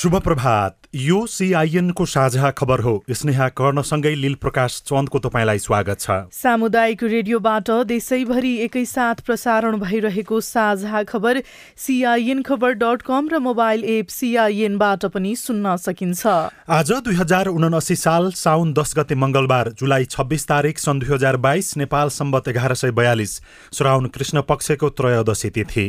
शुभ प्रभात यो सिआइएनको साझा खबर हो। स्नेहा कर्णसँगै लील प्रकाश चन्दको तपाईँलाई स्वागत छ। सामुदायिक रेडियोबाट देशैभरि एकैसाथ प्रसारण भइरहेको साझा खबर सिआइएन खबर डट कम र मोबाइल एप सिआइएनबाट पनि सुन्न सकिन्छ। आज दुई हजार उनासी साल साउन दस गते मङ्गलबार जुलाई छब्बिस तारिक सन् दुई हजार बाइस नेपाल सम्बत एघार सय बयालिस। श्रावण कृष्ण पक्षको त्रयोदशी तिथि।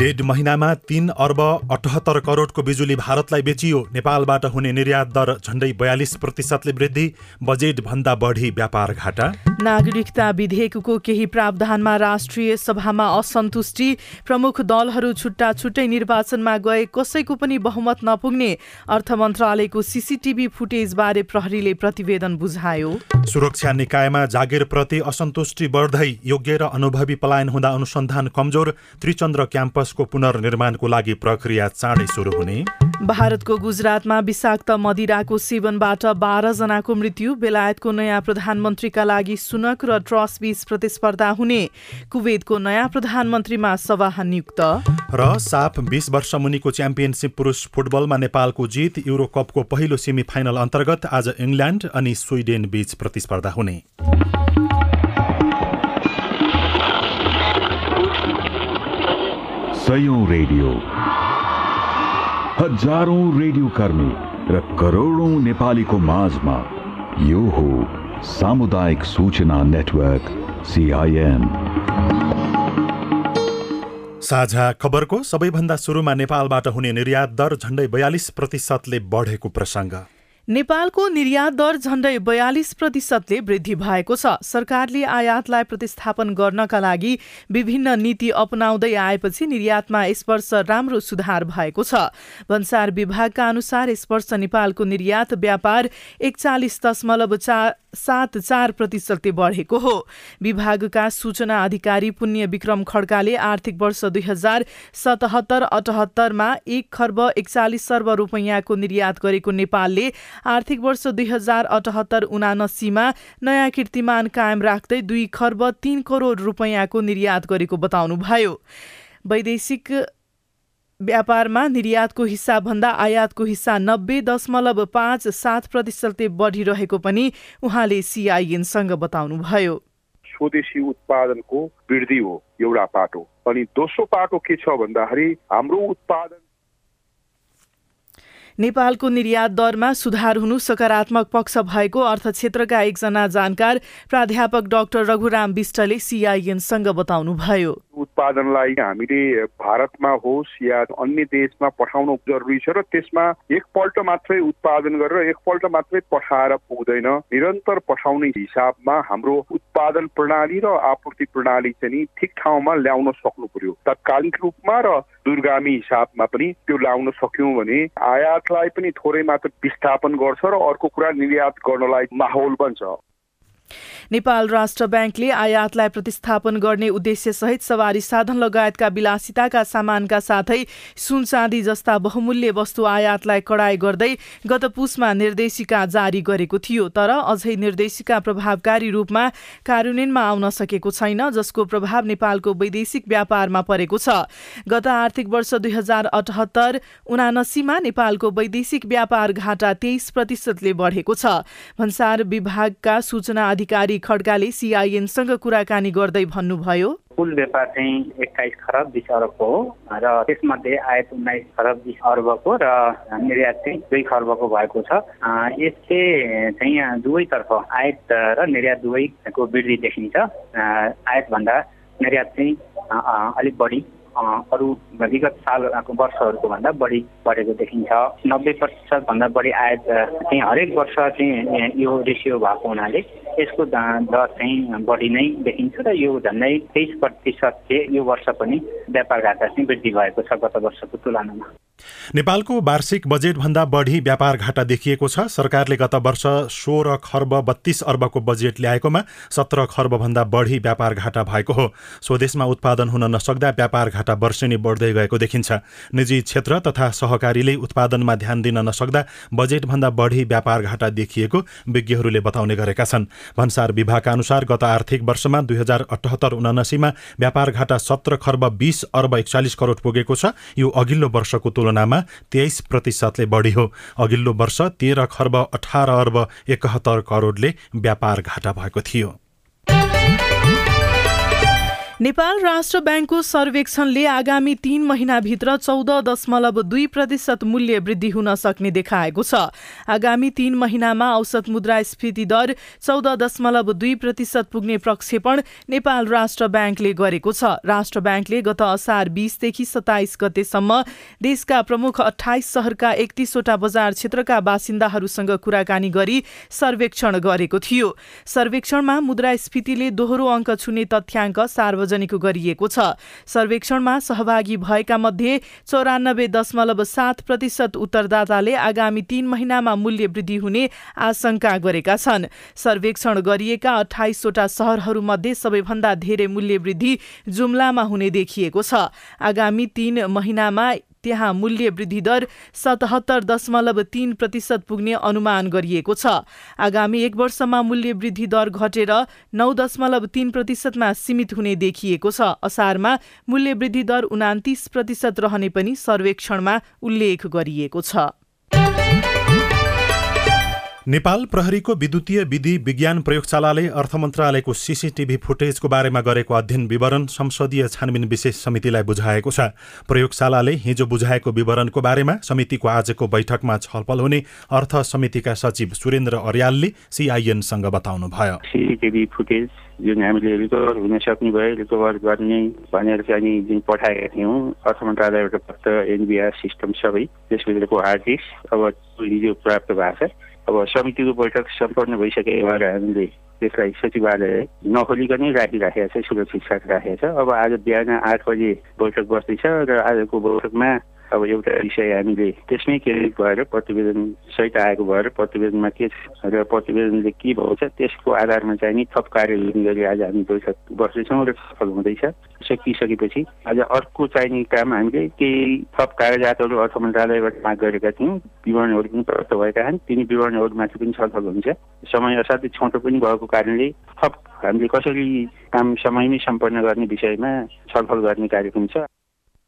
डेढ महिनामा तीन अर्ब अठहत्तर करोडको बिजुली भारतलाई बेचियो। नेपालबाट हुने निर्यात दर झण्डै बयालिस प्रतिशतले वृद्धि। बजेटभन्दा बढी व्यापार घाटा। नागरिकता विधेयकको केही प्रावधानमा राष्ट्रिय सभामा असन्तुष्टि। प्रमुख दलहरू छुट्टा छुट्टै निर्वाचनमा गए कसैको पनि बहुमत नपुग्ने। अर्थ मन्त्रालयको सिसिटिभी फुटेजबारे प्रहरीले प्रतिवेदन बुझायो। सुरक्षा निकायमा जागिरप्रति असन्तुष्टि बढ्दै योग्य र अनुभवी पलायन हुँदा अनुसन्धान कमजोर। त्रिचन्द्र क्याम्पसको पुनर्निर्माणको लागि प्रक्रिया चाँडै सुरु हुने। भारतको गुजरातमा विषाक्त मदिराको सेवनबाट बाह्रजनाको मृत्यु बेलायतको नयाँ प्रधानमन्त्रीका लागि सुनक र ट्रस बीच प्रतिस्पर्धा हुने कुवेतको नयाँ प्रधानमन्त्रीमा सवाह नियुक्त। र साफ बिस वर्ष मुनिको च्याम्पियनसिप पुरुष फुटबलमा नेपालको जित युरो कपको पहिलो सेमी फाइनल अन्तर्गत आज इङ्ल्यान्ड अनि स्विडेन बीच प्रतिस्पर्धा हुने। सयौं रेडियो। हजारौं रेडियो कर्मी र करोडौं नेपालीको माझमा यो हो सामुदायिक सूचना नेटवर्क सिआइएन साझा खबरको सबैभन्दा सुरुमा नेपालबाट हुने निर्यात दर झण्डै बयालिस प्रतिशतले बढेको प्रसङ्ग। नेपालको निर्यात दर झण्डै बयालिस प्रतिशतले वृद्धि भएको छ। सरकारले आयातलाई प्रतिस्थापन गर्नका लागि विभिन्न नीति अपनाउँदै आएपछि निर्यातमा यस वर्ष राम्रो सुधार भएको छ। भन्सार विभागका अनुसार यस वर्ष नेपालको निर्यात व्यापार एकचालिस दशमलव चार सात चार प्रतिशतले बढेको हो। विभागका सूचना अधिकारी पुण्य विक्रम खड्काले आर्थिक वर्ष दुई हजार सतहत्तर अठहत्तरमा एक खर्ब एकचालिस अर्ब रुपैयाँको निर्यात गरेको नेपालले आर्थिक वर्ष दुई हजार अठहत्तर उनासीमा नयाँ कीर्तिमान कायम राख्दै दुई खर्ब तीन करोड रुपैयाँको निर्यात गरेको बताउनुभयो। वैदेशिक व्यापारमा निर्यातको हिस्साभन्दा आयातको हिस्सा नब्बे दशमलव पाँच सात प्रतिशतले बढिरहेको पनि उहाँले सिआइएनसँग बताउनुभयो। स्वदेशी उत्पादनको वृद्धि हो एउटा पाटो। अनि दोस्रो पाटो के छ भन्दाखेरि हाम्रो उत्पादन नेपालको निर्यात दरमा सुधार हुनु सकारात्मक पक्ष भएको अर्थ क्षेत्रका एकजना जानकार प्राध्यापक डाक्टर रघुराम विष्टले सिआइएनसँग बताउनुभयो। उत्पादनलाई हामीले भारतमा होस् या अन्य देशमा पठाउनु जरुरी छ र त्यसमा एकपल्ट मात्रै उत्पादन गरेर एकपल्ट मात्रै पठाएर पुग्दैन। निरन्तर पठाउने हिसाबमा हाम्रो उत्पादन प्रणाली र आपूर्ति प्रणाली चाहिँ ठिक ठाउँमा ल्याउन सक्नु पर्यो। तत्कालिक रूपमा र दूरगामी हिसाबमा पनि त्यो ल्याउन सक्यौँ भने आयातलाई पनि थोरै मात्र विस्थापन गर्छ र अर्को कुरा निर्यात गर्नलाई माहौल बन्छ। नेपाल राष्ट्र ब्याङ्कले आयातलाई प्रतिस्थापन गर्ने उद्देश्यसहित सवारी साधन लगायतका विलासिताका सामानका साथै सुन चाँदी जस्ता बहुमूल्य वस्तु आयातलाई कडाई गर्दै गत पुसमा निर्देशिका जारी गरेको थियो तर अझै निर्देशिका प्रभावकारी रूपमा कार्यान्वयनमा आउन सकेको छैन जसको प्रभाव नेपालको वैदेशिक व्यापारमा परेको छ। गत आर्थिक वर्ष दुई हजार अठहत्तर उनासीमा नेपालको वैदेशिक व्यापार घाटा तेइस प्रतिशतले बढेको छ। भन्सार विभागका सूचना अधिकारी खड्काले सिआइएनसँग कुराकानी गर्दै भन्नुभयो। कुल व्यापार चाहिँ एक्काइस खरब बिस अरबको हो र त्यसमध्ये आयत उन्नाइस खरब बिस अर्बको र निर्यात चाहिँ दुई खर्बको भएको छ। यसले चाहिँ दुवैतर्फ आयत र निर्यात दुवैको वृद्धि देखिन्छ। आयतभन्दा निर्यात चाहिँ अलिक बढी। अरू विगत सालको वर्षहरूको भन्दा बढी बढेको देखिन्छ। नब्बे प्रतिशतभन्दा बढी आयत चाहिँ हरेक वर्ष चाहिँ यो रेसियो भएको हुनाले यसको दर चाहिँ बढी नै देखिन्छ र यो झन्डै तेइस प्रतिशत चाहिँ यो वर्ष पनि व्यापार घाटा चाहिँ वृद्धि भएको छ गत वर्षको तुलनामा। नेपालको वार्षिक बजेटभन्दा बढी व्यापार घाटा देखिएको छ। सरकारले गत वर्ष सोह्र खर्ब बत्तीस अर्बको बजेट ल्याएकोमा सत्र खर्बभन्दा बढी व्यापार घाटा भएको हो। स्वदेशमा उत्पादन हुन नसक्दा व्यापार घाटा वर्षेनी बढ्दै गएको देखिन्छ। निजी क्षेत्र तथा सहकारीले उत्पादनमा ध्यान दिन नसक्दा बजेटभन्दा बढी व्यापार घाटा देखिएको विज्ञहरूले बताउने गरेका छन्। भन्सार विभागका अनुसार गत आर्थिक वर्षमा दुई हजार अठहत्तर उनासीमा व्यापार घाटा सत्र खर्ब बिस अर्ब एकचालिस करोड पुगेको छ। यो अघिल्लो वर्षको तुलना तुलनामा तेइस प्रतिशतले बढी हो। अघिल्लो वर्ष तेह्र खर्ब अठार अर्ब एकहत्तर करोडले व्यापार घाटा भएको थियो। नेपाल राष्ट्र ब्याङ्कको सर्वेक्षणले आगामी तीन महिनाभित्र चौध दशमलव दुई प्रतिशत मूल्य वृद्धि हुन सक्ने देखाएको छ। आगामी तीन महिनामा औसत मुद्रास्फीति दर चौध दशमलव दुई प्रतिशत पुग्ने प्रक्षेपण नेपाल राष्ट्र ब्याङ्कले गरेको छ। राष्ट्र ब्याङ्कले गत असार बिसदेखि सत्ताइस गतेसम्म देशका प्रमुख अठाइस सहरका एकतिसवटा बजार क्षेत्रका बासिन्दाहरूसँग कुराकानी गरी सर्वेक्षण गरेको थियो। सर्वेक्षणमा मुद्रास्फीतिले दोहोरो अङ्क छुने तथ्याङ्क सार्वजनिक सार्वजनिक गरिएको छ। सर्वेक्षणमा सहभागी भएका मध्ये चौरानब्बे दशमलव सात प्रतिशत उत्तरदाताले आगामी तीन महिनामा मूल्य वृद्धि हुने आशंका गरेका छन्। सर्वेक्षण गरिएका अठाइसवटा सहरहरूमध्ये सबैभन्दा धेरै मूल्य वृद्धि जुम्लामा हुने देखिएको छ। आगामी तीन महिनामा त्यहाँ मूल्य वृद्धि दर सतहत्तर दशमलव तीन प्रतिशत पुग्ने अनुमान गरिएको छ। आगामी एक वर्षमा मूल्य वृद्धि दर घटेर नौ दशमलव तीन प्रतिशतमा सीमित हुने देखिएको छ। असारमा मूल्य वृद्धि दर उनातिस प्रतिशत रहने पनि सर्वेक्षणमा उल्लेख गरिएको छ। नेपाल प्रहरीको विद्युतीय विधि विज्ञान प्रयोगशालाले अर्थ मन्त्रालयको सिसिटिभी फुटेजको बारेमा गरेको अध्ययन विवरण संसदीय छानबिन विशेष समितिलाई बुझाएको छ। प्रयोगशालाले हिजो बुझाएको विवरणको बारेमा समितिको आजको बैठकमा छलफल हुने अर्थ समितिका सचिव सुरेन्द्र अर्यालले सिआइएनसँग बताउनुभयो। फुटेज जुन हामीले रिकभर हुन सक्ने भए रिकभर गर्ने भनेर चाहिँ जुन पठाएका थियौँ अर्थ मन्त्रालयबाट एनबिआर सिस्टम सबै त्यसभित्रको अब हिजो प्राप्त भएको छ। अब समितिको बैठक सम्पन्न भइसके भएर हामीले त्यसलाई सचिवालय नखोलिकनै राखिराखेको छ सुरक्षित साथ राखेको छ। अब आज बिहान आठ बजे बैठक बस्दैछ र आजको बैठकमा अब एउटा विषय हामीले त्यसमै केन्द्रित भएर प्रतिवेदन सहित आएको भएर प्रतिवेदनमा के छ र प्रतिवेदनले के भएको छ त्यसको आधारमा चाहिँ नि थप कार्यान्वयन गरी आज हामी बैठक बस्दैछौँ र सफल हुँदैछ। सकिसकेपछि आज अर्को चाहिने काम हामीले केही थप कागजातहरू अर्थ मन्त्रालयबाट माग गरेका थियौँ। विवरणहरू पनि प्राप्त भएका छन्। तिनी विवरणहरूमाथि पनि छलफल हुन्छ। समय असाध्यै छोटो पनि भएको कारणले थप हामीले कसरी काम समयमै सम्पन्न गर्ने विषयमा छलफल गर्ने कार्यक्रम छ।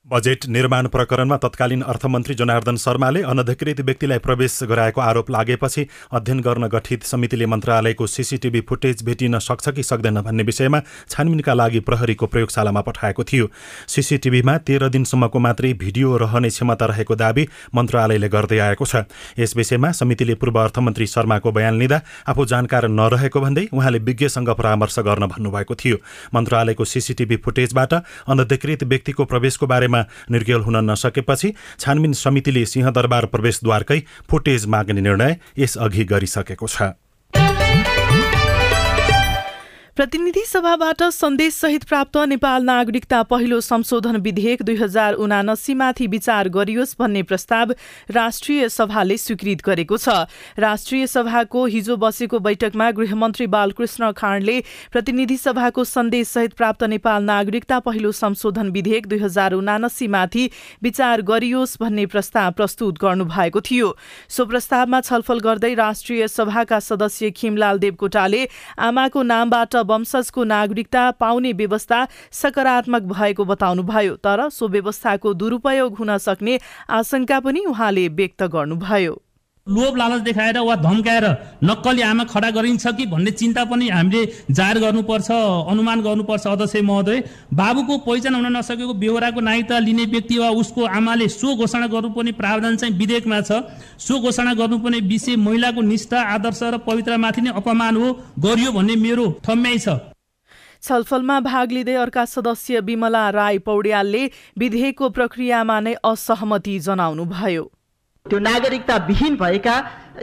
बजेट निर्माण प्रकरणमा तत्कालीन अर्थमन्त्री जनार्दन शर्माले अनधिकृत व्यक्तिलाई प्रवेश गराएको आरोप लागेपछि अध्ययन गर्न गठित समितिले मन्त्रालयको सिसिटिभी फुटेज भेटिन सक्छ कि सक्दैन भन्ने विषयमा छानबिनका लागि प्रहरीको प्रयोगशालामा पठाएको थियो। सिसिटिभीमा तेह्र दिनसम्मको मात्रै भिडियो रहने क्षमता रहेको दावी मन्त्रालयले गर्दै आएको छ। यस विषयमा समितिले पूर्व अर्थमन्त्री शर्माको बयान लिँदा आफू जानकार नरहेको भन्दै उहाँले विज्ञसँग परामर्श गर्न भन्नुभएको थियो। मन्त्रालयको सिसिटिभी फुटेजबाट अनधिकृत व्यक्तिको प्रवेशको बारेमा निर्गेल हुन नसकेपछि छानबिन समितिले सिंहदरबार प्रवेशद्वारकै फुटेज माग्ने निर्णय यसअघि गरिसकेको छ। प्रतिनिधि सभाबाट सन्देशसहित प्राप्त नेपाल नागरिकता पहिलो संशोधन विधेयक दुई हजार उनासीमाथि विचार गरियोस् भन्ने प्रस्ताव राष्ट्रिय सभाले स्वीकृत गरेको छ। राष्ट्रिय सभाको हिजो बसेको बैठकमा गृहमन्त्री बालकृष्ण खाँडले प्रतिनिधि सभाको सन्देशसहित प्राप्त नेपाल नागरिकता पहिलो संशोधन विधेयक दुई हजार उनासीमाथि विचार गरियोस् भन्ने प्रस्ताव प्रस्तुत गर्नुभएको थियो। सो प्रस्तावमा छलफल गर्दै राष्ट्रिय सभाका सदस्य खिमलाल देवकोटाले आमाको नामबाट वंशजको नागरिकता पाउने व्यवस्था सकारात्मक भएको बताउनुभयो तर सो व्यवस्थाको दुरुपयोग हुन सक्ने आशंका पनि उहाँले व्यक्त गर्नुभयो। लोभ लालच देखाएर वा धम्काएर नक्कली आमा खडा गरिन्छ कि भन्ने चिन्ता पनि हामीले जाहेर गर्नुपर्छ अनुमान गर्नुपर्छ अध्यक्ष महोदय। बाबुको पहिचान हुन नसकेको बेहोराको नागरिकता लिने व्यक्ति वा उसको आमाले सो घोषणा गर्नुपर्ने प्रावधान चाहिँ विधेयकमा छ। सो घोषणा गर्नुपर्ने विषय महिलाको निष्ठा आदर्श र पवित्रमाथि नै अपमान हो गरियो भन्ने मेरो ठम्याइ छ। छलफलमा भाग लिँदै अर्का सदस्य विमला राई पौड्यालले विधेयकको प्रक्रियामा नै असहमति जनाउनुभयो। त्यो नागरिकता विहीन भएका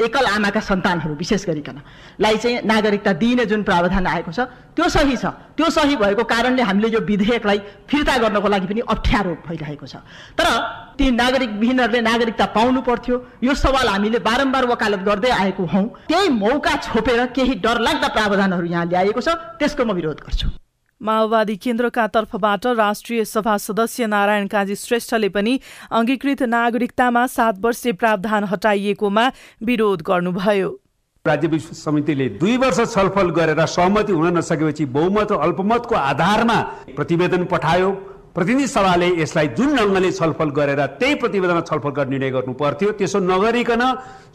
एकल आमाका सन्तानहरू विशेष गरिकन। लाई चाहिँ नागरिकता दिइने जुन प्रावधान आएको छ त्यो सही छ। त्यो सही भएको कारणले हामीले यो विधेयकलाई फिर्ता गर्नको लागि पनि अप्ठ्यारो भइरहेको छ। तर ती नागरिक विहीनहरूले नागरिकता पाउनु पर्थ्यो। यो सवाल हामीले बारम्बार वकालत गर्दै आएको हौँ। त्यही मौका छोपेर केही डरलाग्दा प्रावधानहरू यहाँ ल्याएको छ। त्यसको म विरोध गर्छु। माओवादी केन्द्रका तर्फबाट राष्ट्रिय सभा सदस्य नारायण काजी श्रेष्ठले पनि अङ्गीकृत नागरिकतामा सात वर्षे प्रावधान हटाइएकोमा विरोध गर्नुभयो। राज्य विश्व समितिले दुई वर्ष छलफल गरेर सहमति हुन नसकेपछि बहुमत अल्पमतको आधारमा प्रतिवेदन पठायो। प्रतिनिधि सभाले यसलाई जुन ढङ्गले छलफल गरेर त्यही प्रतिवेदनमा छलफल गर्ने निर्णय गर्नु पर्थ्यो त्यसो नगरिकन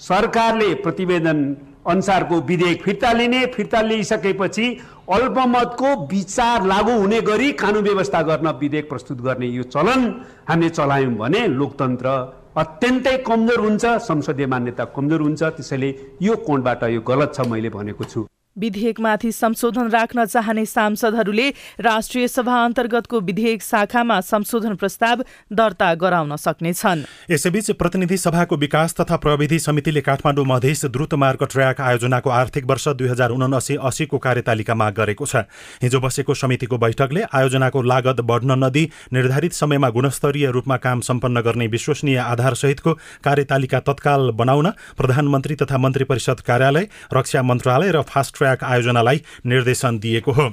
सरकारले प्रतिवेदन अनुसारको विधेयक फिर्ता लिने फिर्ता लिइसकेपछि अल्पमतको विचार लागू हुने गरी कानुन व्यवस्था गर्न विधेयक प्रस्तुत गर्ने यो चलन हामीले चलायौँ भने लोकतन्त्र अत्यन्तै कमजोर हुन्छ संसदीय मान्यता कमजोर हुन्छ। त्यसैले यो कोणबाट यो गलत छ मैले भनेको छु। विधेयकमाथि संशोधन राख्न चाहने सांसदहरूले राष्ट्रिय सभा अन्तर्गतको विधेयक शाखामा संशोधन प्रस्ताव दर्ता गराउन सक्नेछन्। यसैबीच प्रतिनिधि सभाको विकास तथा प्रविधि समितिले काठमाडौँ मधेस द्रुत मार्ग ट्र्याक आयोजनाको आर्थिक वर्ष दुई हजार उनासी अस्सीको कार्यतालिका माग गरेको छ। हिजो बसेको समितिको बैठकले आयोजनाको लागत बढ्न नदिई निर्धारित समयमा गुणस्तरीय रूपमा काम सम्पन्न गर्ने विश्वसनीय आधारसहितको कार्यतालिका तत्काल बनाउन प्रधानमन्त्री तथा मन्त्री परिषद कार्यालय रक्षा मन्त्रालय र फास्ट ट्र्याक आयोजनालाई निर्देशन दिएको हो।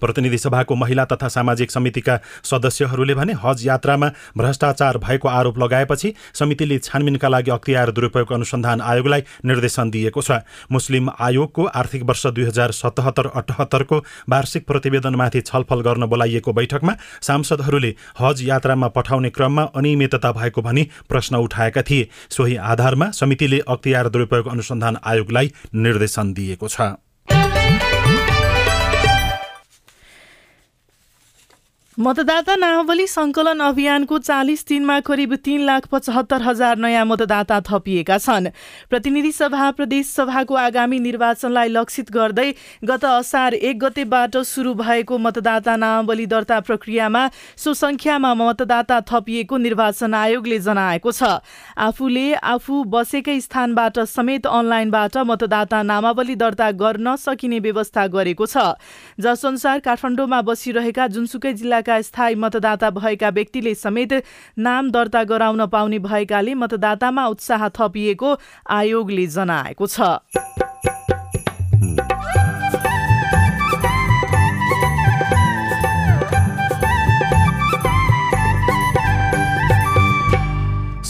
प्रतिनिधि सभाको महिला तथा सामाजिक समितिका सदस्यहरूले भने हज यात्रामा भ्रष्टाचार भएको आरोप लगाएपछि समितिले छानबिनका लागि अख्तियार दुरुपयोग अनुसन्धान आयोगलाई निर्देशन दिएको छ। मुस्लिम आयोगको आर्थिक वर्ष दुई हजार सतहत्तर अठहत्तरको वार्षिक प्रतिवेदनमाथि छलफल गर्न बोलाइएको बैठकमा सांसदहरूले हज यात्रामा पठाउने क्रममा अनियमितता भएको भनी प्रश्न उठाएका थिए। सोही आधारमा समितिले अख्तियार दुरुपयोग अनुसन्धान आयोगलाई निर्देशन दिएको छ। मतदाता नामावली सङ्कलन अभियानको चालिस दिनमा करिब तीन लाख पचहत्तर हजार नयाँ मतदाता थपिएका छन्। प्रतिनिधि सभा प्रदेश सभाको आगामी निर्वाचनलाई लक्षित गर्दै गत असार एक गतेबाट सुरु भएको मतदाता नामावली दर्ता प्रक्रियामा सो सङ्ख्यामा मतदाता थपिएको निर्वाचन आयोगले जनाएको छ। आफूले आफू बसेकै स्थानबाट समेत अनलाइनबाट मतदाता नामावली दर्ता गर्न सकिने व्यवस्था गरेको छ। जसअनुसार काठमाडौँमा बसिरहेका जुनसुकै जिल्ला जिल्लाका स्थायी मतदाता भएका व्यक्तिले समेत नाम दर्ता गराउन पाउने भएकाले मतदातामा उत्साह थपिएको आयोगले जनाएको छ।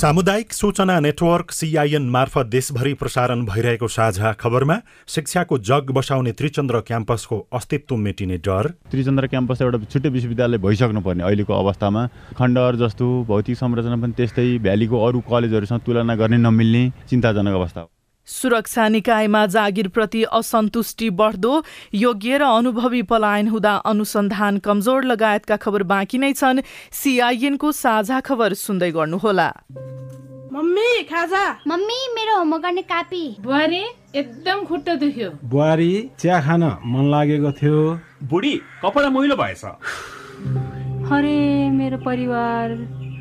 सामुदायिक सूचना नेटवर्क सिआइएन मार्फत देशभरि प्रसारण भइरहेको साझा खबरमा शिक्षाको जग बसाउने त्रिचन्द्र क्याम्पसको अस्तित्व मेटिने डर। त्रिचन्द्र क्याम्पस एउटा छुट्टै विश्वविद्यालय भइसक्नुपर्ने अहिलेको अवस्थामा। खण्डहर जस्तो भौतिक संरचना पनि त्यस्तै भ्यालीको अरू कलेजहरूसँग तुलना गर्ने नमिल्ने चिन्ताजनक अवस्था हो। सुरक्षा निकायमा जागिरप्रति असन्तुष्टि बढ्दो योग्य र अनुभवी पलायन हुँदा अनुसन्धान कमजोर लगायतका खबर बाँकी नै छन्। सिआइएनको साझा खबर सुन्दै गर्नुहोला। मम्मी खाजा। मम्मी मेरो होमवर्क गर्ने कापी। बुहारी एकदम खुट्टा दुख्यो। बुहारी चिया खान मन लागेको थियो। बुढी कपडा मैलो भएछ। अरे मेरो परिवार।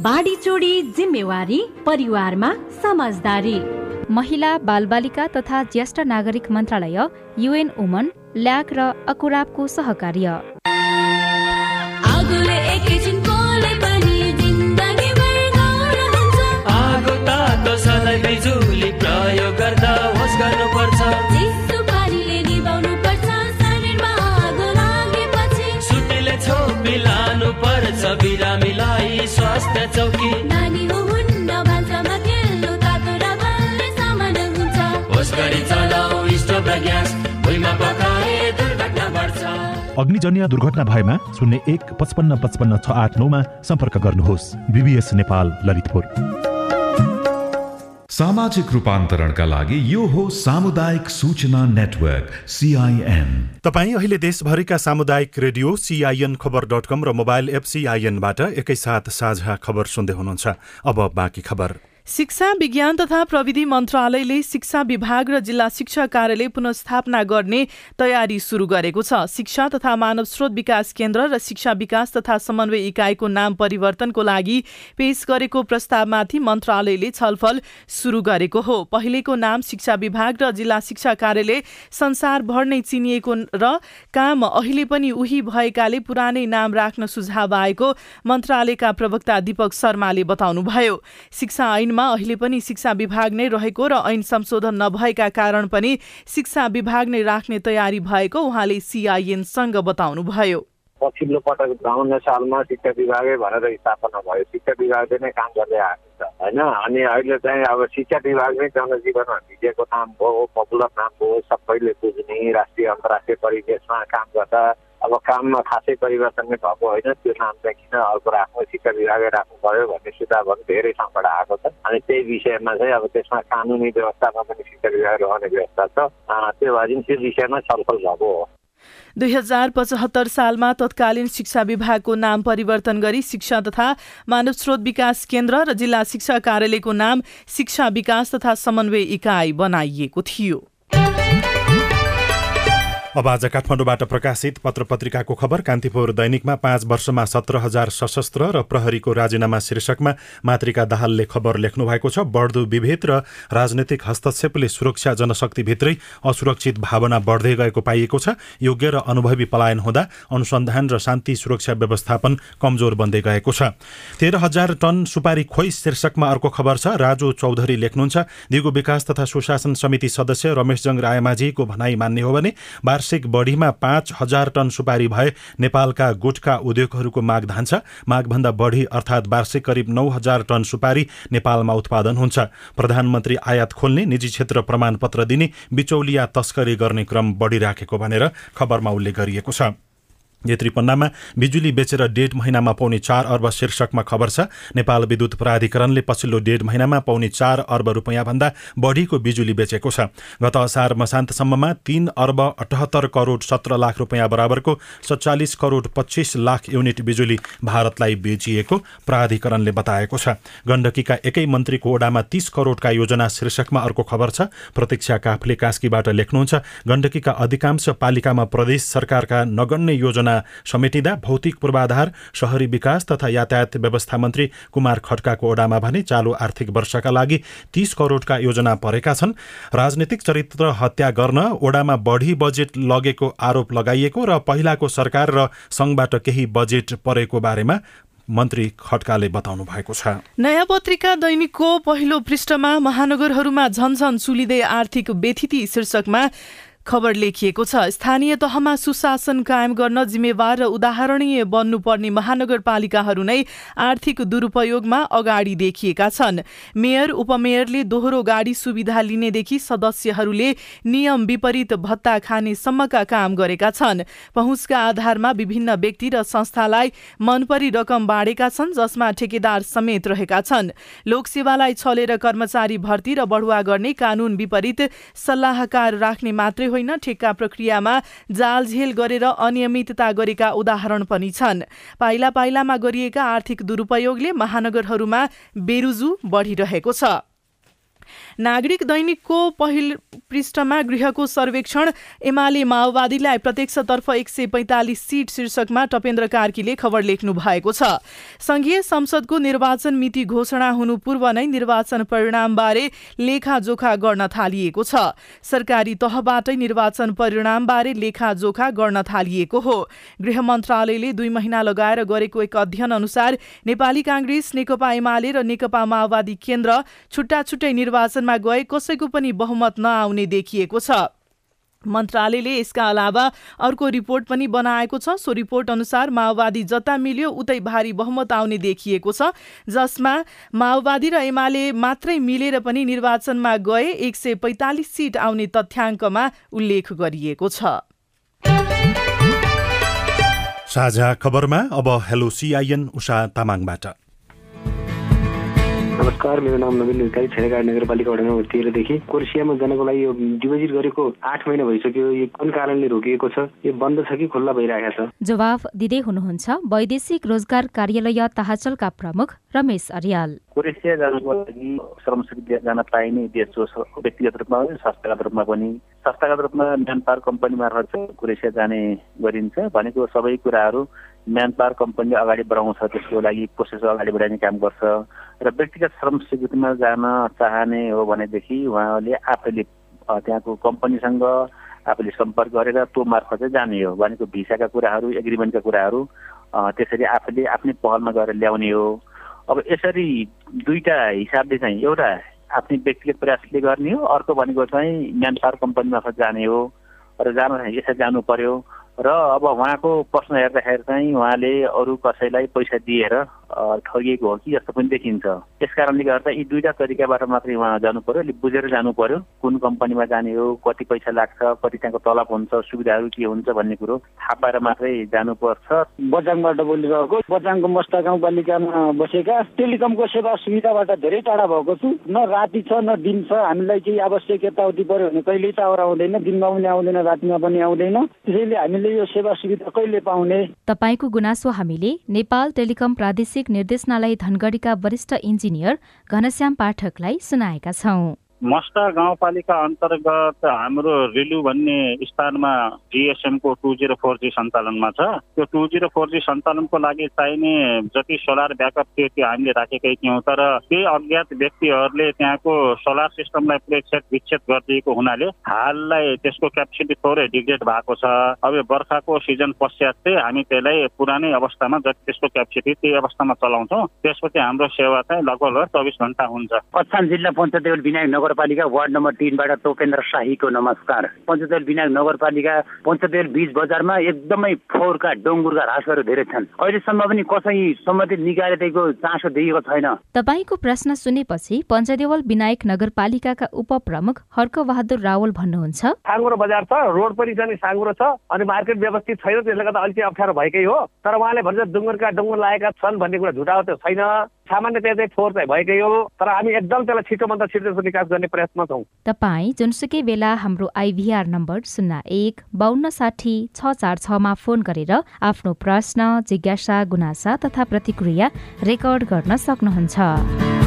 बाढी चोडी जिम्मेवारी परिवारमा समझदारी। महिला बालबालिका तथा ज्येष्ठ नागरिक मन्त्रालय युएन वुमन ल्याक र अकुराबको सहकार्य। स्वास्थ्य चौकी होस् गरी चलाऊ स्टोभ र ग्यास भुइँमा पकाए दुर्घटना बढ्छ अग्निजन्य दुर्घटना भएमा शून्य एक पचपन्न पचपन्न छ आठ नौमा सम्पर्क गर्नुहोस्। बिबिएस नेपाल ललितपुर। सामाजिक रूपान्तरणका लागि यो हो सामुदायिक सूचना नेटवर्क सिआइएन तपाईँ अहिले देशभरिका सामुदायिक radio CIN Khabar dot com र मोबाइल एप सिआइएनबाट एकैसाथ साझा खबर सुन्दै हुनुहुन्छ। अब बाँकी खबर। शिक्षा विज्ञान तथा प्रविधि मन्त्रालयले शिक्षा विभाग र जिल्ला शिक्षा कार्यालय पुनस्थापना गर्ने तयारी सुरु गरेको छ। शिक्षा तथा मानव स्रोत विकास केन्द्र र शिक्षा विकास तथा समन्वय इकाइको नाम परिवर्तनको लागि पेश गरेको प्रस्तावमाथि मन्त्रालयले छलफल सुरु गरेको हो। पहिलेको नाम शिक्षा विभाग र जिल्ला शिक्षा कार्यालय संसारभर नै चिनिएको र काम अहिले पनि उही भएकाले पुरानै नाम राख्न सुझाव आएको मन्त्रालयका प्रवक्ता दीपक शर्माले बताउनुभयो। शिक्षा अहिले पनि शिक्षा विभाग नै रहेको र ऐन संशोधन नभएका कारण पनि शिक्षा विभाग नै राख्ने तयारी भएको उहाँले सिआइएनसँग बताउनुभयो। पछिल्लो पटक बाहन्न सालमा शिक्षा विभागै भनेर स्थापना भयो। शिक्षा विभागले नै काम गर्दै आएको छ होइन? अनि अहिले चाहिँ अब शिक्षा विभाग नै जनजीवनमा भिजेको नाम हो पपुलर नाम हो सबैले बुझ्ने राष्ट्रिय अन्तर्राष्ट्रिय परिवेशमा काम गर्दा अब काममा खासै परिवर्तन नै भएको होइन। त्यो नाम चाहिँ किन अर्को राख्नु शिक्षा विभागै राख्नु पर्यो भन्ने सुझाव पनि धेरै ठाउँबाट आएको छ। अनि त्यही विषयमा चाहिँ अब त्यसमा कानुनी व्यवस्थामा पनि शिक्षा विभाग रहने व्यवस्था छ। त्यो भए त्यो विषयमा छलफल भएको हो। दुई हजार पचहत्तर सालमा तत्कालीन शिक्षा विभागको नाम परिवर्तन गरी शिक्षा तथा मानव स्रोत विकास केन्द्र र जिल्ला शिक्षा कार्यालयको नाम शिक्षा विकास तथा समन्वय इकाइ बनाइएको थियो। अब आज काठमाडौँबाट प्रकाशित पत्र पत्रिकाको खबर कान्तिपुर दैनिकमा पाँच वर्षमा सत्र हजार सशस्त्र र प्रहरीको राजीनामा शीर्षकमा मातृका दाहालले खबर लेख्नु भएको छ। बढ्दो विभेद र राजनैतिक हस्तक्षेपले सुरक्षा जनशक्तिभित्रै असुरक्षित भावना बढ्दै गएको पाइएको छ। योग्य र अनुभवी पलायन हुँदा अनुसन्धान र शान्ति सुरक्षा व्यवस्थापन कमजोर बन्दै गएको छ। तेह्र हजार टन सुपारी खोइ शीर्षकमा अर्को खबर छ। राजु चौधरी लेख्नुहुन्छ दिगो विकास तथा सुशासन समिति सदस्य रमेशजङ रायमाझीको भनाई मान्ने हो भने वार्षिक बढीमा पाँच हजार टन सुपारी भए नेपालका गुटका उद्योगहरूको माग धान्छ मागभन्दा बढी अर्थात् वार्षिक करिब नौ हजार टन सुपारी नेपालमा उत्पादन हुन्छ। प्रधानमन्त्री आयात खोल्ने निजी क्षेत्र प्रमाणपत्र दिने बिचौलिया तस्करी गर्ने क्रम बढिराखेको भनेर खबरमा उल्लेख गरिएको छ। यो त्रिपन्नामा बिजुली बेचेर डेढ महिनामा पाउने चार अर्ब शीर्षकमा खबर छ। नेपाल विद्युत प्राधिकरणले पछिल्लो डेढ महिनामा पाउने चार अर्ब रुपियाँभन्दा बढीको बिजुली बेचेको छ। गत असार मसान्तसम्ममा तीन अर्ब अठहत्तर करोड सत्र लाख रुपियाँ बराबरको सत्तालिस करोड पच्चिस लाख युनिट बिजुली भारतलाई बेचिएको प्राधिकरणले बताएको छ। गण्डकीका एकै मन्त्रीको ओडामा तीस करोडका योजना शीर्षकमा अर्को खबर छ। प्रतीक्षा काफले कास्कीबाट लेख्नुहुन्छ गण्डकीका अधिकांश पालिकामा प्रदेश सरकारका नगण्य योजना समेटिँदा भौतिक पूर्वाधार शहरी विकास तथा यातायात व्यवस्था मन्त्री कुमार खड्काको ओडामा भने चालु आर्थिक वर्षका लागि तीस करोडका योजना परेका छन्। राजनीतिक चरित्र हत्या गर्न ओडामा बढी बजेट लगेको आरोप लगाइएको र पहिलाको सरकार र सङ्घबाट केही बजेट परेको बारेमा मन्त्री खड्काले बताउनु भएको छ। नयाँ पत्रिका दैनिकको पहिलो पृष्ठमा महानगरहरूमा झनझन चुलिँदै आर्थिक व्यथिति शीर्षकमा खबर लेखिएको छ। स्थानीय तहमा सुशासन कायम गर्न जिम्मेवार र उदाहरणीय बन्नुपर्ने महानगरपालिकाहरू नै आर्थिक दुरुपयोगमा अगाडि देखिएका छन्। मेयर उपमेयरले दोहोरो गाडी सुविधा लिनेदेखि सदस्यहरूले नियम विपरीत भत्ता खानेसम्मका काम गरेका छन्। पहुँचका आधारमा विभिन्न व्यक्ति र संस्थालाई मनपरी रकम बाँडेका छन् जसमा ठेकेदार समेत रहेका छन्। लोकसेवालाई छलेर कर्मचारी भर्ती र बढुवा गर्ने कानून विपरीत सल्लाहकार राख्ने मात्रै होइन ठेक्का प्रक्रियामा जालझेल गरेर अनियमितता गरेका उदाहरण पनि छन्। पाइला पाइलामा गरिएका आर्थिक दुरुपयोगले महानगरहरूमा बेरुजु बढिरहेको छ। नागरिक दैनिकको पहिल पृष्ठमा गृहको सर्वेक्षण एमाले माओवादीलाई प्रत्यक्षतर्फ एक सय पैँतालिस सिट शीर्षकमा टपेन्द्र कार्कीले खबर लेख्नु भएको छ। संघीय संसदको निर्वाचन मिति घोषणा हुनु पूर्व नै निर्वाचन परिणामबारे लेखाजोखा गर्न थालिएको छ। सरकारी तहबाटै निर्वाचन परिणामबारे लेखाजोखा गर्न थालिएको हो। गृह मन्त्रालयले दुई महिना लगाएर गरेको एक अध्ययन अनुसार नेपाली काङ्ग्रेस नेकपा एमाले र नेकपा माओवादी केन्द्र छुट्टा छुट्टै निर्वाचनमा गए कसैको पनि बहुमत नआउने देखिएको छ। मन्त्रालयले यसका अलावा अर्को रिपोर्ट पनि बनाएको छ। सो रिपोर्ट अनुसार माओवादी जता मिल्यो उतै भारी बहुमत आउने देखिएको छ जसमा माओवादी र एमाले मात्रै मिलेर पनि निर्वाचनमा गए एक सय पैँतालिस सिट आउने तथ्याङ्कमा उल्लेख गरिएको छ। साझा खबरमा अब हेलो सिआइएन उषा तामाङबाट। नमस्कार मेरो नाम नवीन अधिकारी छेडागाड नगरपालिका वडा नम्बर तेह्रदेखि कोर्सियामा जानको लागि यो डिपोजिट गरेको आठ महिना भइसक्यो। यो कुन कारणले रोकिएको छ? यो बन्द छ कि खुल्ला भइरहेको छ? जवाफ दिँदै हुनुहुन्छ वैदेशिक रोजगार कार्यालय ताहाचलका प्रमुख रमेश अरियाल। कोरेसिया जानको लागि श्रमशक्ति जान पाइने देश हो व्यक्तिगत रूपमा पनि संस्थागत रूपमा पनि। संस्थागत रूपमा म्यान पावर कम्पनी मार्फत कोरेसिया जाने गरिन्छ भनेको सबै कुराहरू म्यान पावर कम्पनीले अगाडि बढाउँछ त्यसको लागि प्रोसेस अगाडि बढाइने काम गर्छ। र व्यक्तिगत श्रम स्वीकृतिमा जान चाहने हो भनेदेखि उहाँले आफैले त्यहाँको कम्पनीसँग आफूले सम्पर्क गरेर त्यो मार्फत चाहिँ जाने हो। भनेको भिसाका कुराहरू एग्रिमेन्टका कुराहरू त्यसरी आफूले आफ्नै पहलमा गएर ल्याउने हो। अब यसरी दुईवटा हिसाबले चाहिँ एउटा आफ्नै व्यक्तिगत प्रयासले गर्ने हो अर्को भनेको चाहिँ म्यान पावर कम्पनी मार्फत जाने हो र जान यसरी जानु पर्यो। र अब उहाँको प्रश्न हेर्दाखेरि चाहिँ उहाँले अरू कसैलाई पैसा दिएर ठगिएको हो कि जस्तो पनि देखिन्छ। त्यस कारणले गर्दा यी दुईवटा तरिकाबाट मात्रै उहाँ जानु पर्यो अलिक बुझेर जानु पर्यो कुन कम्पनीमा जाने हो कति पैसा लाग्छ कति त्यहाँको तलब हुन्छ सुविधाहरू के हुन्छ भन्ने कुरो थाहा पाएर मात्रै जानुपर्छ बजाङबाट बोलिरहेको बजाङको मस्ता गाउँपालिकामा बसेका टेलिकमको सेवा सुविधाबाट धेरै टाढा भएको छु। न राति छ न दिन छ हामीलाई केही आवश्यक यताउति पर्यो भने कहिल्यै टावर आउँदैन दिनमा पनि आउँदैन रातिमा पनि आउँदैन। त्यसैले हामीले यो सेवा सुविधा कहिले पाउने? तपाईँको गुनासो हामीले नेपाल टेलिकम प्रादेशिक निर्देशनालय धनगढीका वरिष्ठ इन्जिनियर घनश्याम पाठकलाई सुनाएका छौँ। मस्टा गाउँपालिका अन्तर्गत हाम्रो रिलु भन्ने स्थानमा जिएसएमको टु जिरो फोर जी सञ्चालनमा छ। त्यो टु जिरो फोर जी सञ्चालनको लागि चाहिने जति सोलर ब्याकअप थियो त्यो हामीले राखेकै थियौँ तर केही अज्ञात व्यक्तिहरूले त्यहाँको सोलर सिस्टमलाई छेद विच्छेद गरिदिएको हुनाले हाललाई त्यसको क्यापेसिटी थोरै डिग्रेड भएको छ। अब बर्खाको सिजन पश्चात चाहिँ हामी त्यसलाई पुरानै अवस्थामा जति त्यसको क्यापेसिटी त्यही अवस्थामा चलाउँछौँ। त्यसपछि हाम्रो सेवा चाहिँ लगभग चौबिस घन्टा हुन्छ। जिल्ला पञ्चायत विनायक नगरपालिका वार्ड नम्बर तिनबाट तोपेन्द्र शाहीको नमस्कार। पञ्चदेल विनायक नगरपालिका पञ्चदेल बीच बजारमा एकदमै फोहोरका डङ्गुरका ह्रासहरू धेरै छन्। अहिलेसम्म पनि कसै सम्बन्धित निकायदेखिको चासो दिएको छैन। तपाईँको प्रश्न सुनेपछि पञ्चदेवल विनायक नगरपालिकाका उपप्रमुख हर्कबहादुर रावल भन्नुहुन्छ। साँगुरो बजार छ रोड पनि छ नि साँगुरो छ अनि मार्केट व्यवस्थित छैन त्यसले गर्दा अलिकति अप्ठ्यारो भएकै हो। तर उहाँले भन्छ डुङ्गुरका डुङ्गुर लागेका छन् भन्ने कुरा झुटा हो त्यो छैन। सामान्य त्यहाँ चाहिँ फोहोर चाहिँ भएकै हो तर हामी एकदम त्यसलाई छिटोभन्दा छिटो निकास गर्ने प्रयत्नमा छौँ। तपाईँ जुनसुकै बेला हाम्रो आइभीआर नम्बर शून्य एक बाहन्न साठी छ चार छमा फोन गरेर आफ्नो प्रश्न जिज्ञासा गुनासा तथा प्रतिक्रिया रेकर्ड गर्न सक्नुहुन्छ।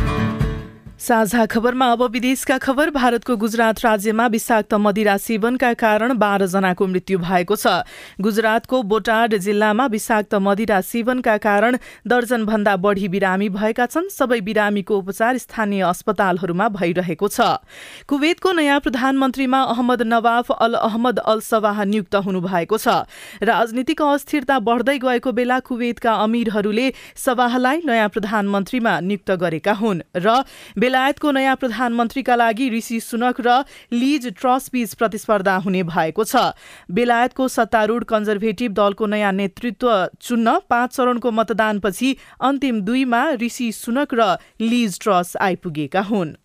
साझा खबरमा अब विदेशका खबर। भारतको गुजरात राज्यमा विषाक्त मदिरा सेवनका कारण बाह्र जनाको मृत्यु भएको छ। गुजरातको बोटाड जिल्लामा विषाक्त मदिरा सेवनका कारण दर्जन भन्दा बढ़ी बिरामी भएका छन्। सबै बिरामीको उपचार स्थानीय अस्पतालहरूमा भइरहेको छ। कुवेतको नयाँ प्रधानमन्त्रीमा Ahmad Nawaf Al Ahmad Al Sabah नियुक्त हुनुभएको छ। राजनीतिक अस्थिरता बढ़दै गएको बेला कुवेतका अमीरहरूले सवाहलाई नयाँ प्रधानमन्त्रीमा नियुक्त गरेका हुन् र बेलायतको नयाँ प्रधानमन्त्रीका लागि ऋषि सुनक र लिज ट्रसबीच प्रतिस्पर्धा हुने भएको छ। बेलायतको सत्तारूढ कन्जर्भेटिभ दलको नयाँ नेतृत्व चुन्न पाँच चरणको मतदानपछि अन्तिम दुईमा ऋषि सुनक र लिज ट्रस आइपुगेका हुन्।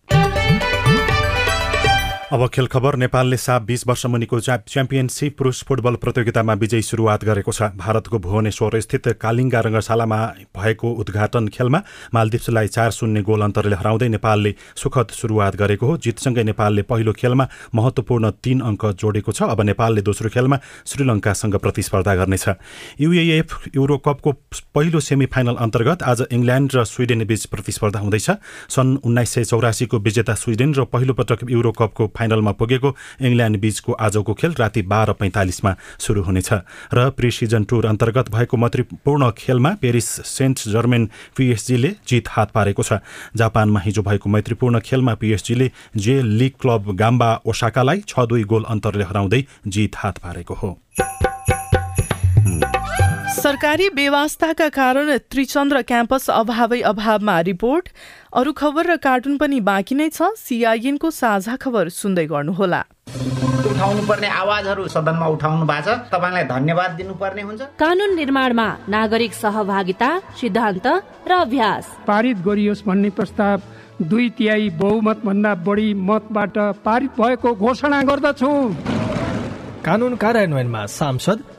अब खेल खबर नेपालले साप बीस वर्ष मुनिको च्याम्पियनसिप पुरुष फुटबल प्रतियोगितामा विजयी सुरुवात गरेको छ। भारतको भुवनेश्वर स्थित कालिङ्गा रङ्गशालामा भएको उद्घाटन खेलमा मालदिप्सलाई चार शून्य गोल अन्तरले हराउँदै नेपालले सुखद सुरुवात गरेको हो। जितसँगै नेपालले पहिलो खेलमा महत्त्वपूर्ण तीन अङ्क जोडेको छ अब नेपालले दोस्रो खेलमा श्रीलङ्कासँग प्रतिस्पर्धा गर्नेछ। युएएफ युरोकपको पहिलो सेमी फाइनल अन्तर्गत आज इङ्ल्यान्ड र स्विडेन बीच प्रतिस्पर्धा हुँदैछ। सन् उन्नाइस सय चौरासीको विजेता स्विडेन र पहिलोपटक युरोकपको फाइनलमा पुगेको इङ्ल्यान्ड बीचको आजको खेल राति बाह्र पैँतालिसमा सुरु हुनेछ। र प्रि सिजन टुर अन्तर्गत भएको मैत्रीपूर्ण खेलमा पेरिस सेन्ट जर्मेन पिएसजीले जित हात पारेको छ। जापानमा हिजो भएको मैत्रीपूर्ण खेलमा पिएसजीले जे लिग क्लब गाम्बा ओसाकालाई छ दुई गोल अन्तरले हराउँदै जित हात पारेको हो। सरकारी बेवास्ताका कारण त्रिचन्द्र क्याम्पस अभावै अभावमा रिपोर्ट। अरू खबर र कार्टुन पनि बाँकी नै छ। सिआइएनको साझा खबर सुन्दै गर्नुहोला। उठाउनु पर्ने आवाजहरू सदनमा उठाउनु भएको छ। तपाईँलाई धन्यवाद दिनुपर्ने हुन्छ। कानून निर्माणमा नागरिक सहभागिता सिद्धान्त र अभ्यास। पारित गरियोस् भन्ने प्रस्ताव दुई तिहाई बहुमत भन्दा बढी मतबाट पारित भएको घोषणा गर्दछु। कानून कार्यान्वयनमा सांसद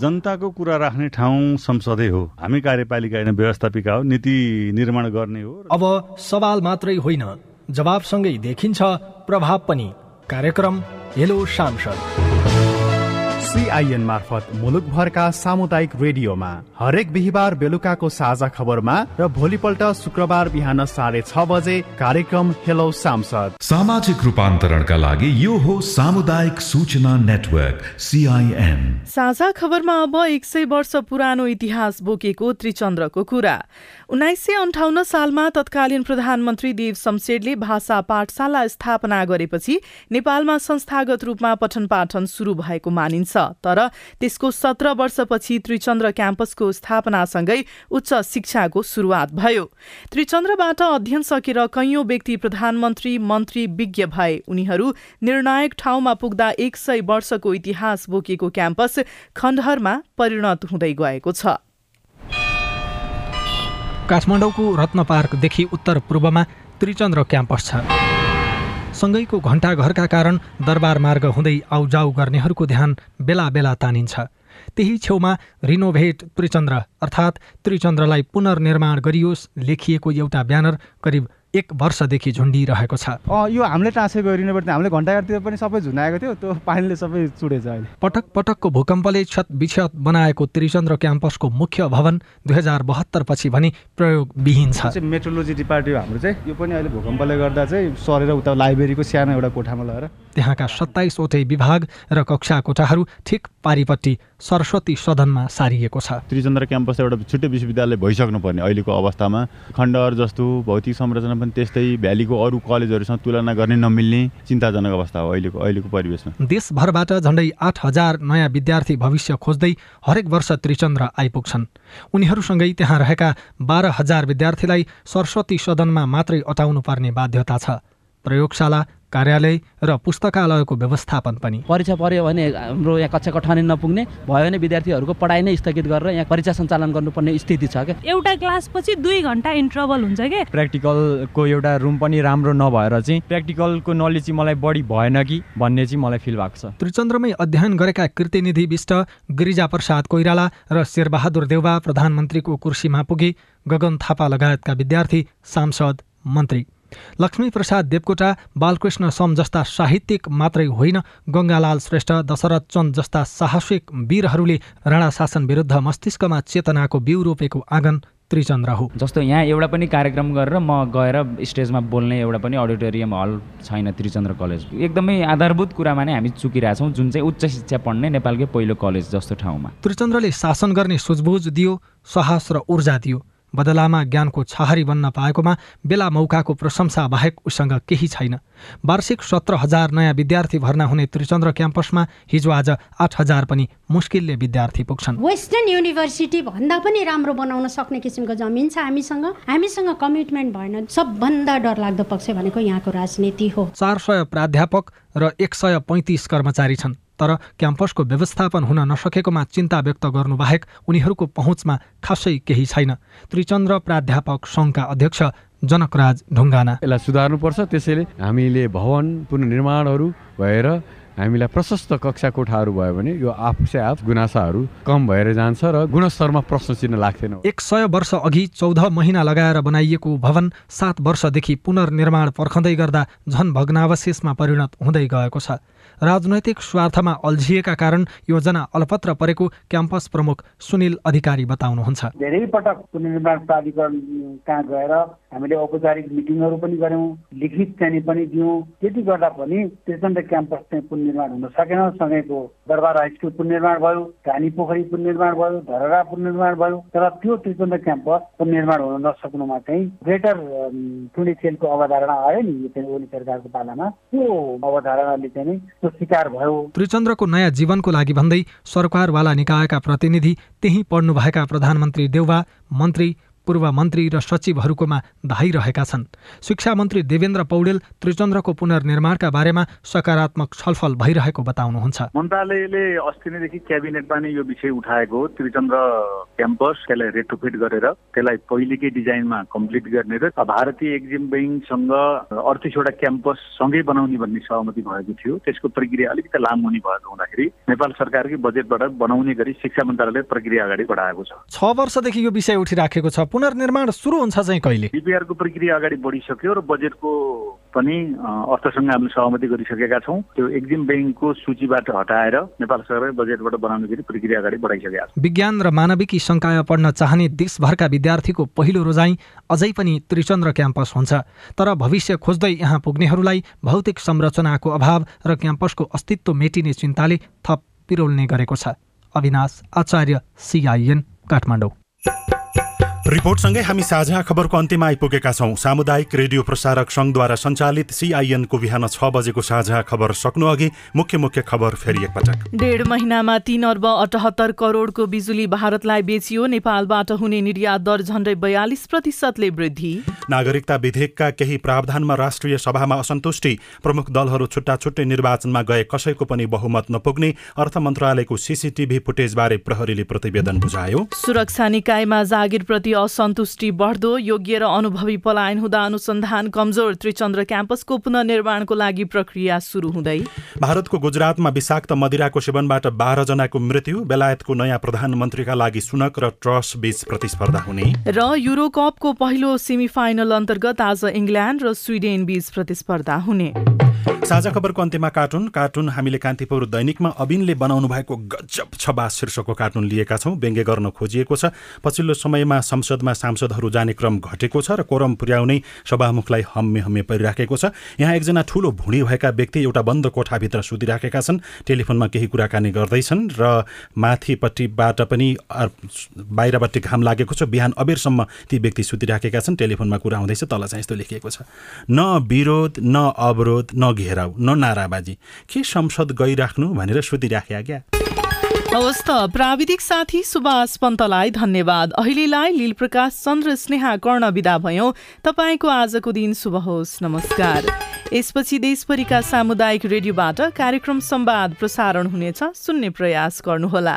जनताको कुरा राख्ने ठाउँ संसदै हो। हामी कार्यपालिका होइन व्यवस्थापिका हो नीति निर्माण गर्ने हो अब सवाल मात्रै होइन जवाबसँगै देखिन्छ प्रभाव पनि। कार्यक्रम हेलो सांसद सिआइएन मार्फत मुलुकभरका सामुदायिक रेडियोमा हरेक बिहिबार बेलुकाको साझा खबरमा र भोलिपल्ट शुक्रबार बिहान साढे छ बजे कार्यक्रम हेलो सांसद। सामाजिक रूपान्तरणका लागि यो हो सामुदायिक सूचना नेटवर्क सिआइएन साझा खबरमा अब एक सय वर्ष पुरानो इतिहास बोकेको त्रिचन्द्रको कुरा। उन्नाइस सय अन्ठाउन्न सालमा तत्कालीन प्रधानमन्त्री देव शमशेरले भाषा पाठशाला स्थापना गरेपछि नेपालमा संस्थागत रूपमा पठन पाठन शुरू भएको मानिन्छ। तर त्यसको सत्र वर्षपछि त्रिचन्द्र क्याम्पसको स्थापनासँगै उच्च शिक्षाको सुरुवात भयो। त्रिचन्द्रबाट अध्ययन सकेर कैयौं व्यक्ति प्रधानमन्त्री मन्त्री विज्ञ भए। उनीहरू निर्णायक ठाउँमा पुग्दा एक सय वर्षको इतिहास बोकेको क्याम्पस खण्डहरमा परिणत हुँदै गएको छ। काठमाडौँको रत्न पार्कदेखि उत्तर पूर्वमा त्रिचन्द्र क्याम्पस छ। सँगैको घण्टाघरका कारण दरबार मार्ग हुँदै आउजाउ गर्नेहरूको ध्यान बेला बेला तानिन्छ। त्यही छेउमा रिनोभेट त्रिचन्द्र अर्थात् त्रिचन्द्रलाई पुनर्निर्माण गरियोस् लेखिएको एउटा ब्यानर करिब एक वर्षदेखि झुन्डिरहेको छ। यो हामीले ट्रान्सफर गरिने पर्ने हामीले घन्टाघरतिर पनि सबै झुनाएको थियो त्यो पानीले सबै चुडेछ अहिले। पटक पटकको भूकम्पले क्षत विक्षत बनाएको त्रिचन्द्र क्याम्पसको मुख्य भवन दुई हजार बहत्तर पछि भने प्रयोगविहीन छ। मेट्रोलोजी डिपार्टमेन्ट हाम्रो चाहिँ। यो पनि अहिले भूकम्पले गर्दा चाहिँ सरेर उता लाइब्रेरीको सानो एउटा कोठामा लगेर। त्यहाँका सत्ताइसवटै विभाग र कक्षा कोठाहरू ठिक पारिपट्टि सरस्वती सदनमा सारिएको छ। त्रिचन्द्र क्याम्पस एउटा छुट्टै विश्वविद्यालय भइसक्नुपर्ने अहिलेको अवस्थामा। खण्डहर जस्तो भौतिक संरचना पनि त्यस्तै भ्यालीको अरू कलेजहरूसँग तुलना गर्ने नमिल्ने चिन्ताजनक अवस्था हो अहिलेको अहिलेको परिवेशमा। देशभरबाट झन्डै आठ हजार नयाँ विद्यार्थी भविष्य खोज्दै हरेक वर्ष त्रिचन्द्र आइपुग्छन्। उनीहरूसँगै त्यहाँ रहेका बाह्र हजार विद्यार्थीलाई सरस्वती सदनमा मात्रै अटाउनु पर्ने बाध्यता छ। प्रयोगशाला कार्यालय र पुस्तकालयको व्यवस्थापन पनि। परीक्षा पर्यो भने हाम्रो यहाँ कक्षा कठानी नपुग्ने भयो भने विद्यार्थीहरूको पढाइ नै स्थगित गरेर यहाँ परीक्षा सञ्चालन गर्नुपर्ने स्थिति छ क्या एउटा क्लास पछि दुई घन्टा इन्टरभल हुन्छ कि? प्र्याक्टिकलको एउटा रुम पनि राम्रो नभएर चाहिँ प्र्याक्टिकलको नलेज चाहिँ मलाई बढी भएन कि भन्ने चाहिँ मलाई फिल भएको छ। त्रिचन्द्रमै अध्ययन गरेका कृतिनिधि विष्ट गिरिजा प्रसाद कोइराला र शेरबहादुर देउवा प्रधानमन्त्रीको कुर्सीमा पुगे गगन थापा लगायतका विद्यार्थी सांसद मन्त्री। लक्ष्मी प्रसाद देवकोटा बालकृष्ण सम जस्ता साहित्यिक मात्रै होइन गङ्गालाल श्रेष्ठ दशरथ चन्द जस्ता साहसिक वीरहरूले राणा शासन विरुद्ध मस्तिष्कमा चेतनाको बिउ रोपेको आँगन त्रिचन्द्र हो। जस्तो यहाँ एउटा पनि कार्यक्रम गरेर म गएर स्टेजमा बोल्ने एउटा पनि अडिटोरियम हल छैन त्रिचन्द्र कलेज। एकदमै आधारभूत कुरामा नै हामी चुकिरहेछौँ जुन चाहिँ उच्च शिक्षा पढ्ने नेपालकै पहिलो कलेज जस्तो ठाउँमा। त्रिचन्द्रले शासन गर्ने सुझबुझ दियो साहस र ऊर्जा दियो। बदलामा ज्ञानको छहारी बन्न पाएकोमा बेला मौकाको प्रशंसा बाहेक उसँग केही छैन। वार्षिक सत्र हजार नयाँ विद्यार्थी भर्ना हुने त्रिचन्द्र क्याम्पसमा हिजो आज आठ हजार पनि मुस्किलले विद्यार्थी पुग्छन्। वेस्टर्न युनिभर्सिटी भन्दा पनि राम्रो बनाउन सक्ने किसिमको जमिन छ हामीसँग। हामीसँग कमिटमेन्ट भएन। सबभन्दा डरलाग्दो पक्ष भनेको यहाँको राजनीति हो। चार सय प्राध्यापक र एक सय पैँतिस कर्मचारी छन्। तर क्याम्पसको व्यवस्थापन हुन नसकेकोमा चिन्ता व्यक्त गर्नुबाहेक उनीहरूको पहुँचमा खासै केही छैन। त्रिचन्द्र प्राध्यापक सङ्घका अध्यक्ष जनकराज ढुङ्गाना। यसलाई सुधार्नुपर्छ। त्यसैले हामीले भवन पुनर्निर्माणहरू भएर हामीलाई प्रशस्त कक्षा कोठाहरू भयो भने यो आफसे आफ गुनासाहरू कम भएर जान्छ र गुणस्तरमा प्रश्न चिन्ह लाग्थेन एक सय वर्ष अघि चौध महिना लगाएर बनाइएको भवन सात वर्षदेखि पुनर्निर्माण पर्खँदै गर्दा झन भग्नावशेषमा परिणत हुँदै गएको छ। राजनैतिक स्वार्थमा अल्झिएका कारण योजना अलपत्र परेको क्याम्पस प्रमुख सुनिल अधिकारी बताउनुहुन्छ। धेरै पटक पुनर्निर्माण प्राधिकरण कहाँ गएर हामीले औपचारिक मिटिङहरू पनि गऱ्यौँ लिखित चाहिँ पनि दियौँ। त्यति गर्दा पनि त्रिचन्द्र क्याम्पस चाहिँ पुनर्निर्माण हुन सकेन। सँगैको दरबार हाई स्कुल पुनर्निर्माण भयो घानी पोखरी पुनर्निर्माण भयो धरहरा पुनर्निर्माण भयो तर त्यो त्रिचन्द्र क्याम्पस पुनर्निर्माण हुन नसक्नुमा चाहिँ ग्रेटर टुडी सेलको अवधारणा आयो नि यो चाहिँ ओली सरकारको पालामा। त्यो अवधारणाले चाहिँ शिकार भयो। त्रिचन्द्रको नयाँ जीवनको लागि भन्दै सरकारवाला निकायका प्रतिनिधि त्यही पढ्नुभएका प्रधानमन्त्री देउवा मन्त्री पूर्व मन्त्री र सचिवहरूकोमा धाइरहेका छन्। शिक्षा मन्त्री देवेन्द्र पौडेल त्रिचन्द्रको पुनर्निर्माणका बारेमा सकारात्मक छलफल भइरहेको बताउनुहुन्छ। मन्त्रालयले अस्ति नैदेखि क्याबिनेटमा नै यो विषय उठाएको हो। त्रिचन्द्र क्याम्पस त्यसलाई रेट्रोफिट गरेर त्यसलाई पहिलेकै डिजाइनमा कम्प्लिट गर्ने र भारतीय एक्जिम ब्याङ्कसँग अडतिसवटा क्याम्पस सँगै बनाउने भन्ने सहमति भएको थियो। त्यसको प्रक्रिया अलिकति लामो हुने भएको हुँदाखेरि नेपाल सरकारकै बजेटबाट बनाउने गरी शिक्षा मन्त्रालयले प्रक्रिया अगाडि बढाएको छ। छ वर्षदेखि यो विषय उठिराखेको छ। पुनर्निर्माण सुरु हुन्छ चाहिँ कहिले? डिपिआरको प्रक्रिया अगाडि बढिसक्यो र बजेटको पनि अर्थसँग हामीले सहमति गरिसकेका छौँ। त्यो एक्जिम ब्याङ्कको सूचीबाट हटाएर नेपाल सरकार बजेटबाट बनाउने गरी प्रक्रिया अगाडि बढाइसकेका छौँ। विज्ञान र मानविकी संकाय पढ्न चाहने देशभरका विद्यार्थीको पहिलो रोजाइ अझै पनि त्रिचन्द्र क्याम्पस हुन्छ। तर भविष्य खोज्दै यहाँ पुग्नेहरूलाई भौतिक संरचनाको अभाव र क्याम्पसको अस्तित्व मेटिने चिन्ताले थप पिरोल्ने गरेको छ। अविनाश आचार्य सिआइएन काठमाडौँ। रिपोर्टसँगै हामी साझा खबरको अन्त्यमा आइपुगेका छौँ। सामुदायिक रेडियो प्रसारक सङ्घद्वारा सञ्चालित सिआइएनको बिहान छ बजेको साझा खबर सक्नु अघि मुख्य मुख्य खबर फेरि एकपटक। डेढ महिनामा तीन अर्ब अठहत्तर करोडको बिजुली भारतलाई बेचियो। नेपालबाट हुने निर्यात दर झण्डै बयालिस प्रतिशतले वृद्धि। नागरिकता विधेयकका केही प्रावधानमा राष्ट्रिय सभामा असन्तुष्टि। प्रमुख दलहरू छुट्टा छुट्टै निर्वाचनमा गए कसैको पनि बहुमत नपुग्ने अर्थ मन्त्रालयको सिसिटिभी फुटेजबारे प्रहरीले प्रतिवेदन बुझायो। सुरक्षा निकायमा जागिरप्रति असन्तुष्टि बढ्दो योग्य र अनुभवी पलायन हुँदा अनुसन्धान कमजोर त्रिचन्द्र क्याम्पसको पुननिर्माणको लागि प्रक्रिया सुरु हुँदै। भारतको गुजरातमा विषाक्त मदिराको सेवनबाट बाह्रजनाको मृत्यु बेलायतको नयाँ प्रधानमन्त्रीका लागि सुनक र ट्रस बीच प्रतिस्पर्धा हुने। र युरोकपको पहिलो सेमिफाइनल अन्तर्गत आज इङ्ल्यान्ड र स्विडेन बीच प्रतिस्पर्धा हुने। साझा खबरको अन्त्यमा कार्टुन। कार्टुन हामीले कान्तिपुर दैनिकमा अबिनले बनाउनु भएको गजब छबा शीर्षकको कार्टुन लिएका छौँ। व्यङ्ग्य गर्न खोजिएको छ। पछिल्लो समयमा संसदमा सांसदहरू जाने क्रम घटेको छ र कोरम पुर्याउनै सभामुखलाई हम्मे हम्मे परिराखेको छ। यहाँ एकजना ठुलो भुँडी भएका व्यक्ति एउटा बन्द कोठाभित्र सुतिराखेका छन्। टेलिफोनमा केही कुराकानी गर्दैछन् र माथिपट्टिबाट पनि बाहिरपट्टि घाम लागेको छ। बिहान अबेरसम्म ती व्यक्ति सुतिराखेका छन्। टेलिफोनमा कुरा हुँदैछ। तल चाहिँ यस्तो लेखिएको छ। न विरोध न अवरोध न घेराउ न नाराबाजी। के संसद गइराख्नु भनेर सुतिराख्या क्या? हवस् त प्राविधिक साथी सुभाष पन्तलाई धन्यवाद। अहिलेलाई लील प्रकाश चन्द्र स्नेहा कर्ण विदा भयौँ। तपाईँको आजको दिन शुभ होस्। नमस्कार। यसपछि देशभरिका सामुदायिक रेडियोबाट कार्यक्रम संवाद प्रसारण हुनेछ। सुन्ने प्रयास गर्नुहोला।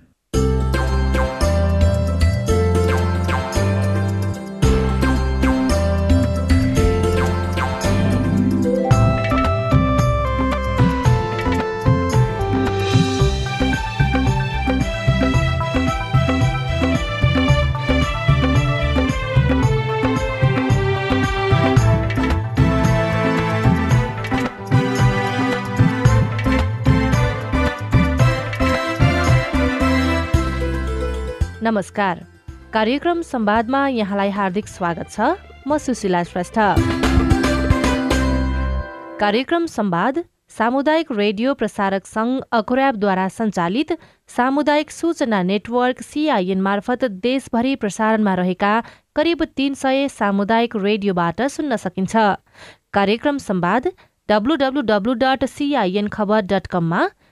नमस्कार। कार्यक्रम संवादमा यहाँलाई हार्दिक स्वागत छ। म सुशीला श्रेष्ठ। कार्यक्रम संवाद सामुदायिक रेडियो प्रसारक संघ अखुराबद्वारा सञ्चालित सामुदायिक सूचना नेटवर्क सिआइएन मार्फत देशभरि प्रसारणमा रहेका करिब तीन सय सामुदायिक रेडियोबाट सुन्न सकिन्छ। कार्यक्रम Samvad W W W dot CIN Khabar dot कममा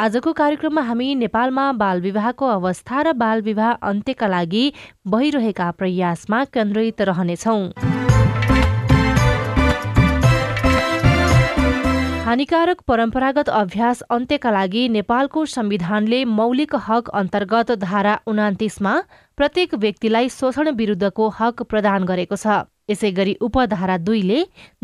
आजको कार्यक्रममा हामी नेपालमा बाल विवाहको अवस्था र बाल विवाह अन्त्यका लागि भइरहेका प्रयासमा केन्द्रित रहनेछौँ। हानिकारक परम्परागत अभ्यास अन्त्यका लागि नेपालको संविधानले मौलिक हक अन्तर्गत धारा उनातिसमा प्रत्येक व्यक्तिलाई शोषण विरुद्धको हक प्रदान गरेको छ। यसै गरी उपधारा दुईले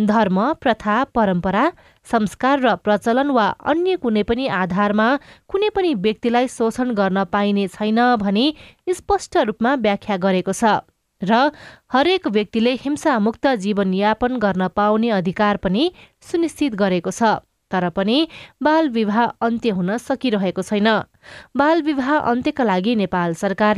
धर्म प्रथा परम्परा संस्कार र प्रचलन वा अन्य कुनै पनि आधारमा कुनै पनि व्यक्तिलाई शोषण गर्न पाइने छैन भनी स्पष्ट रूपमा व्याख्या गरेको छ र हरेक व्यक्तिले हिंसामुक्त जीवनयापन गर्न पाउने अधिकार पनि सुनिश्चित गरेको छ। तर पनि बाल विवाह अन्त्य हुन सकिरहेको छैन। बाल विवाह अन्त्यका लागि नेपाल सरकारले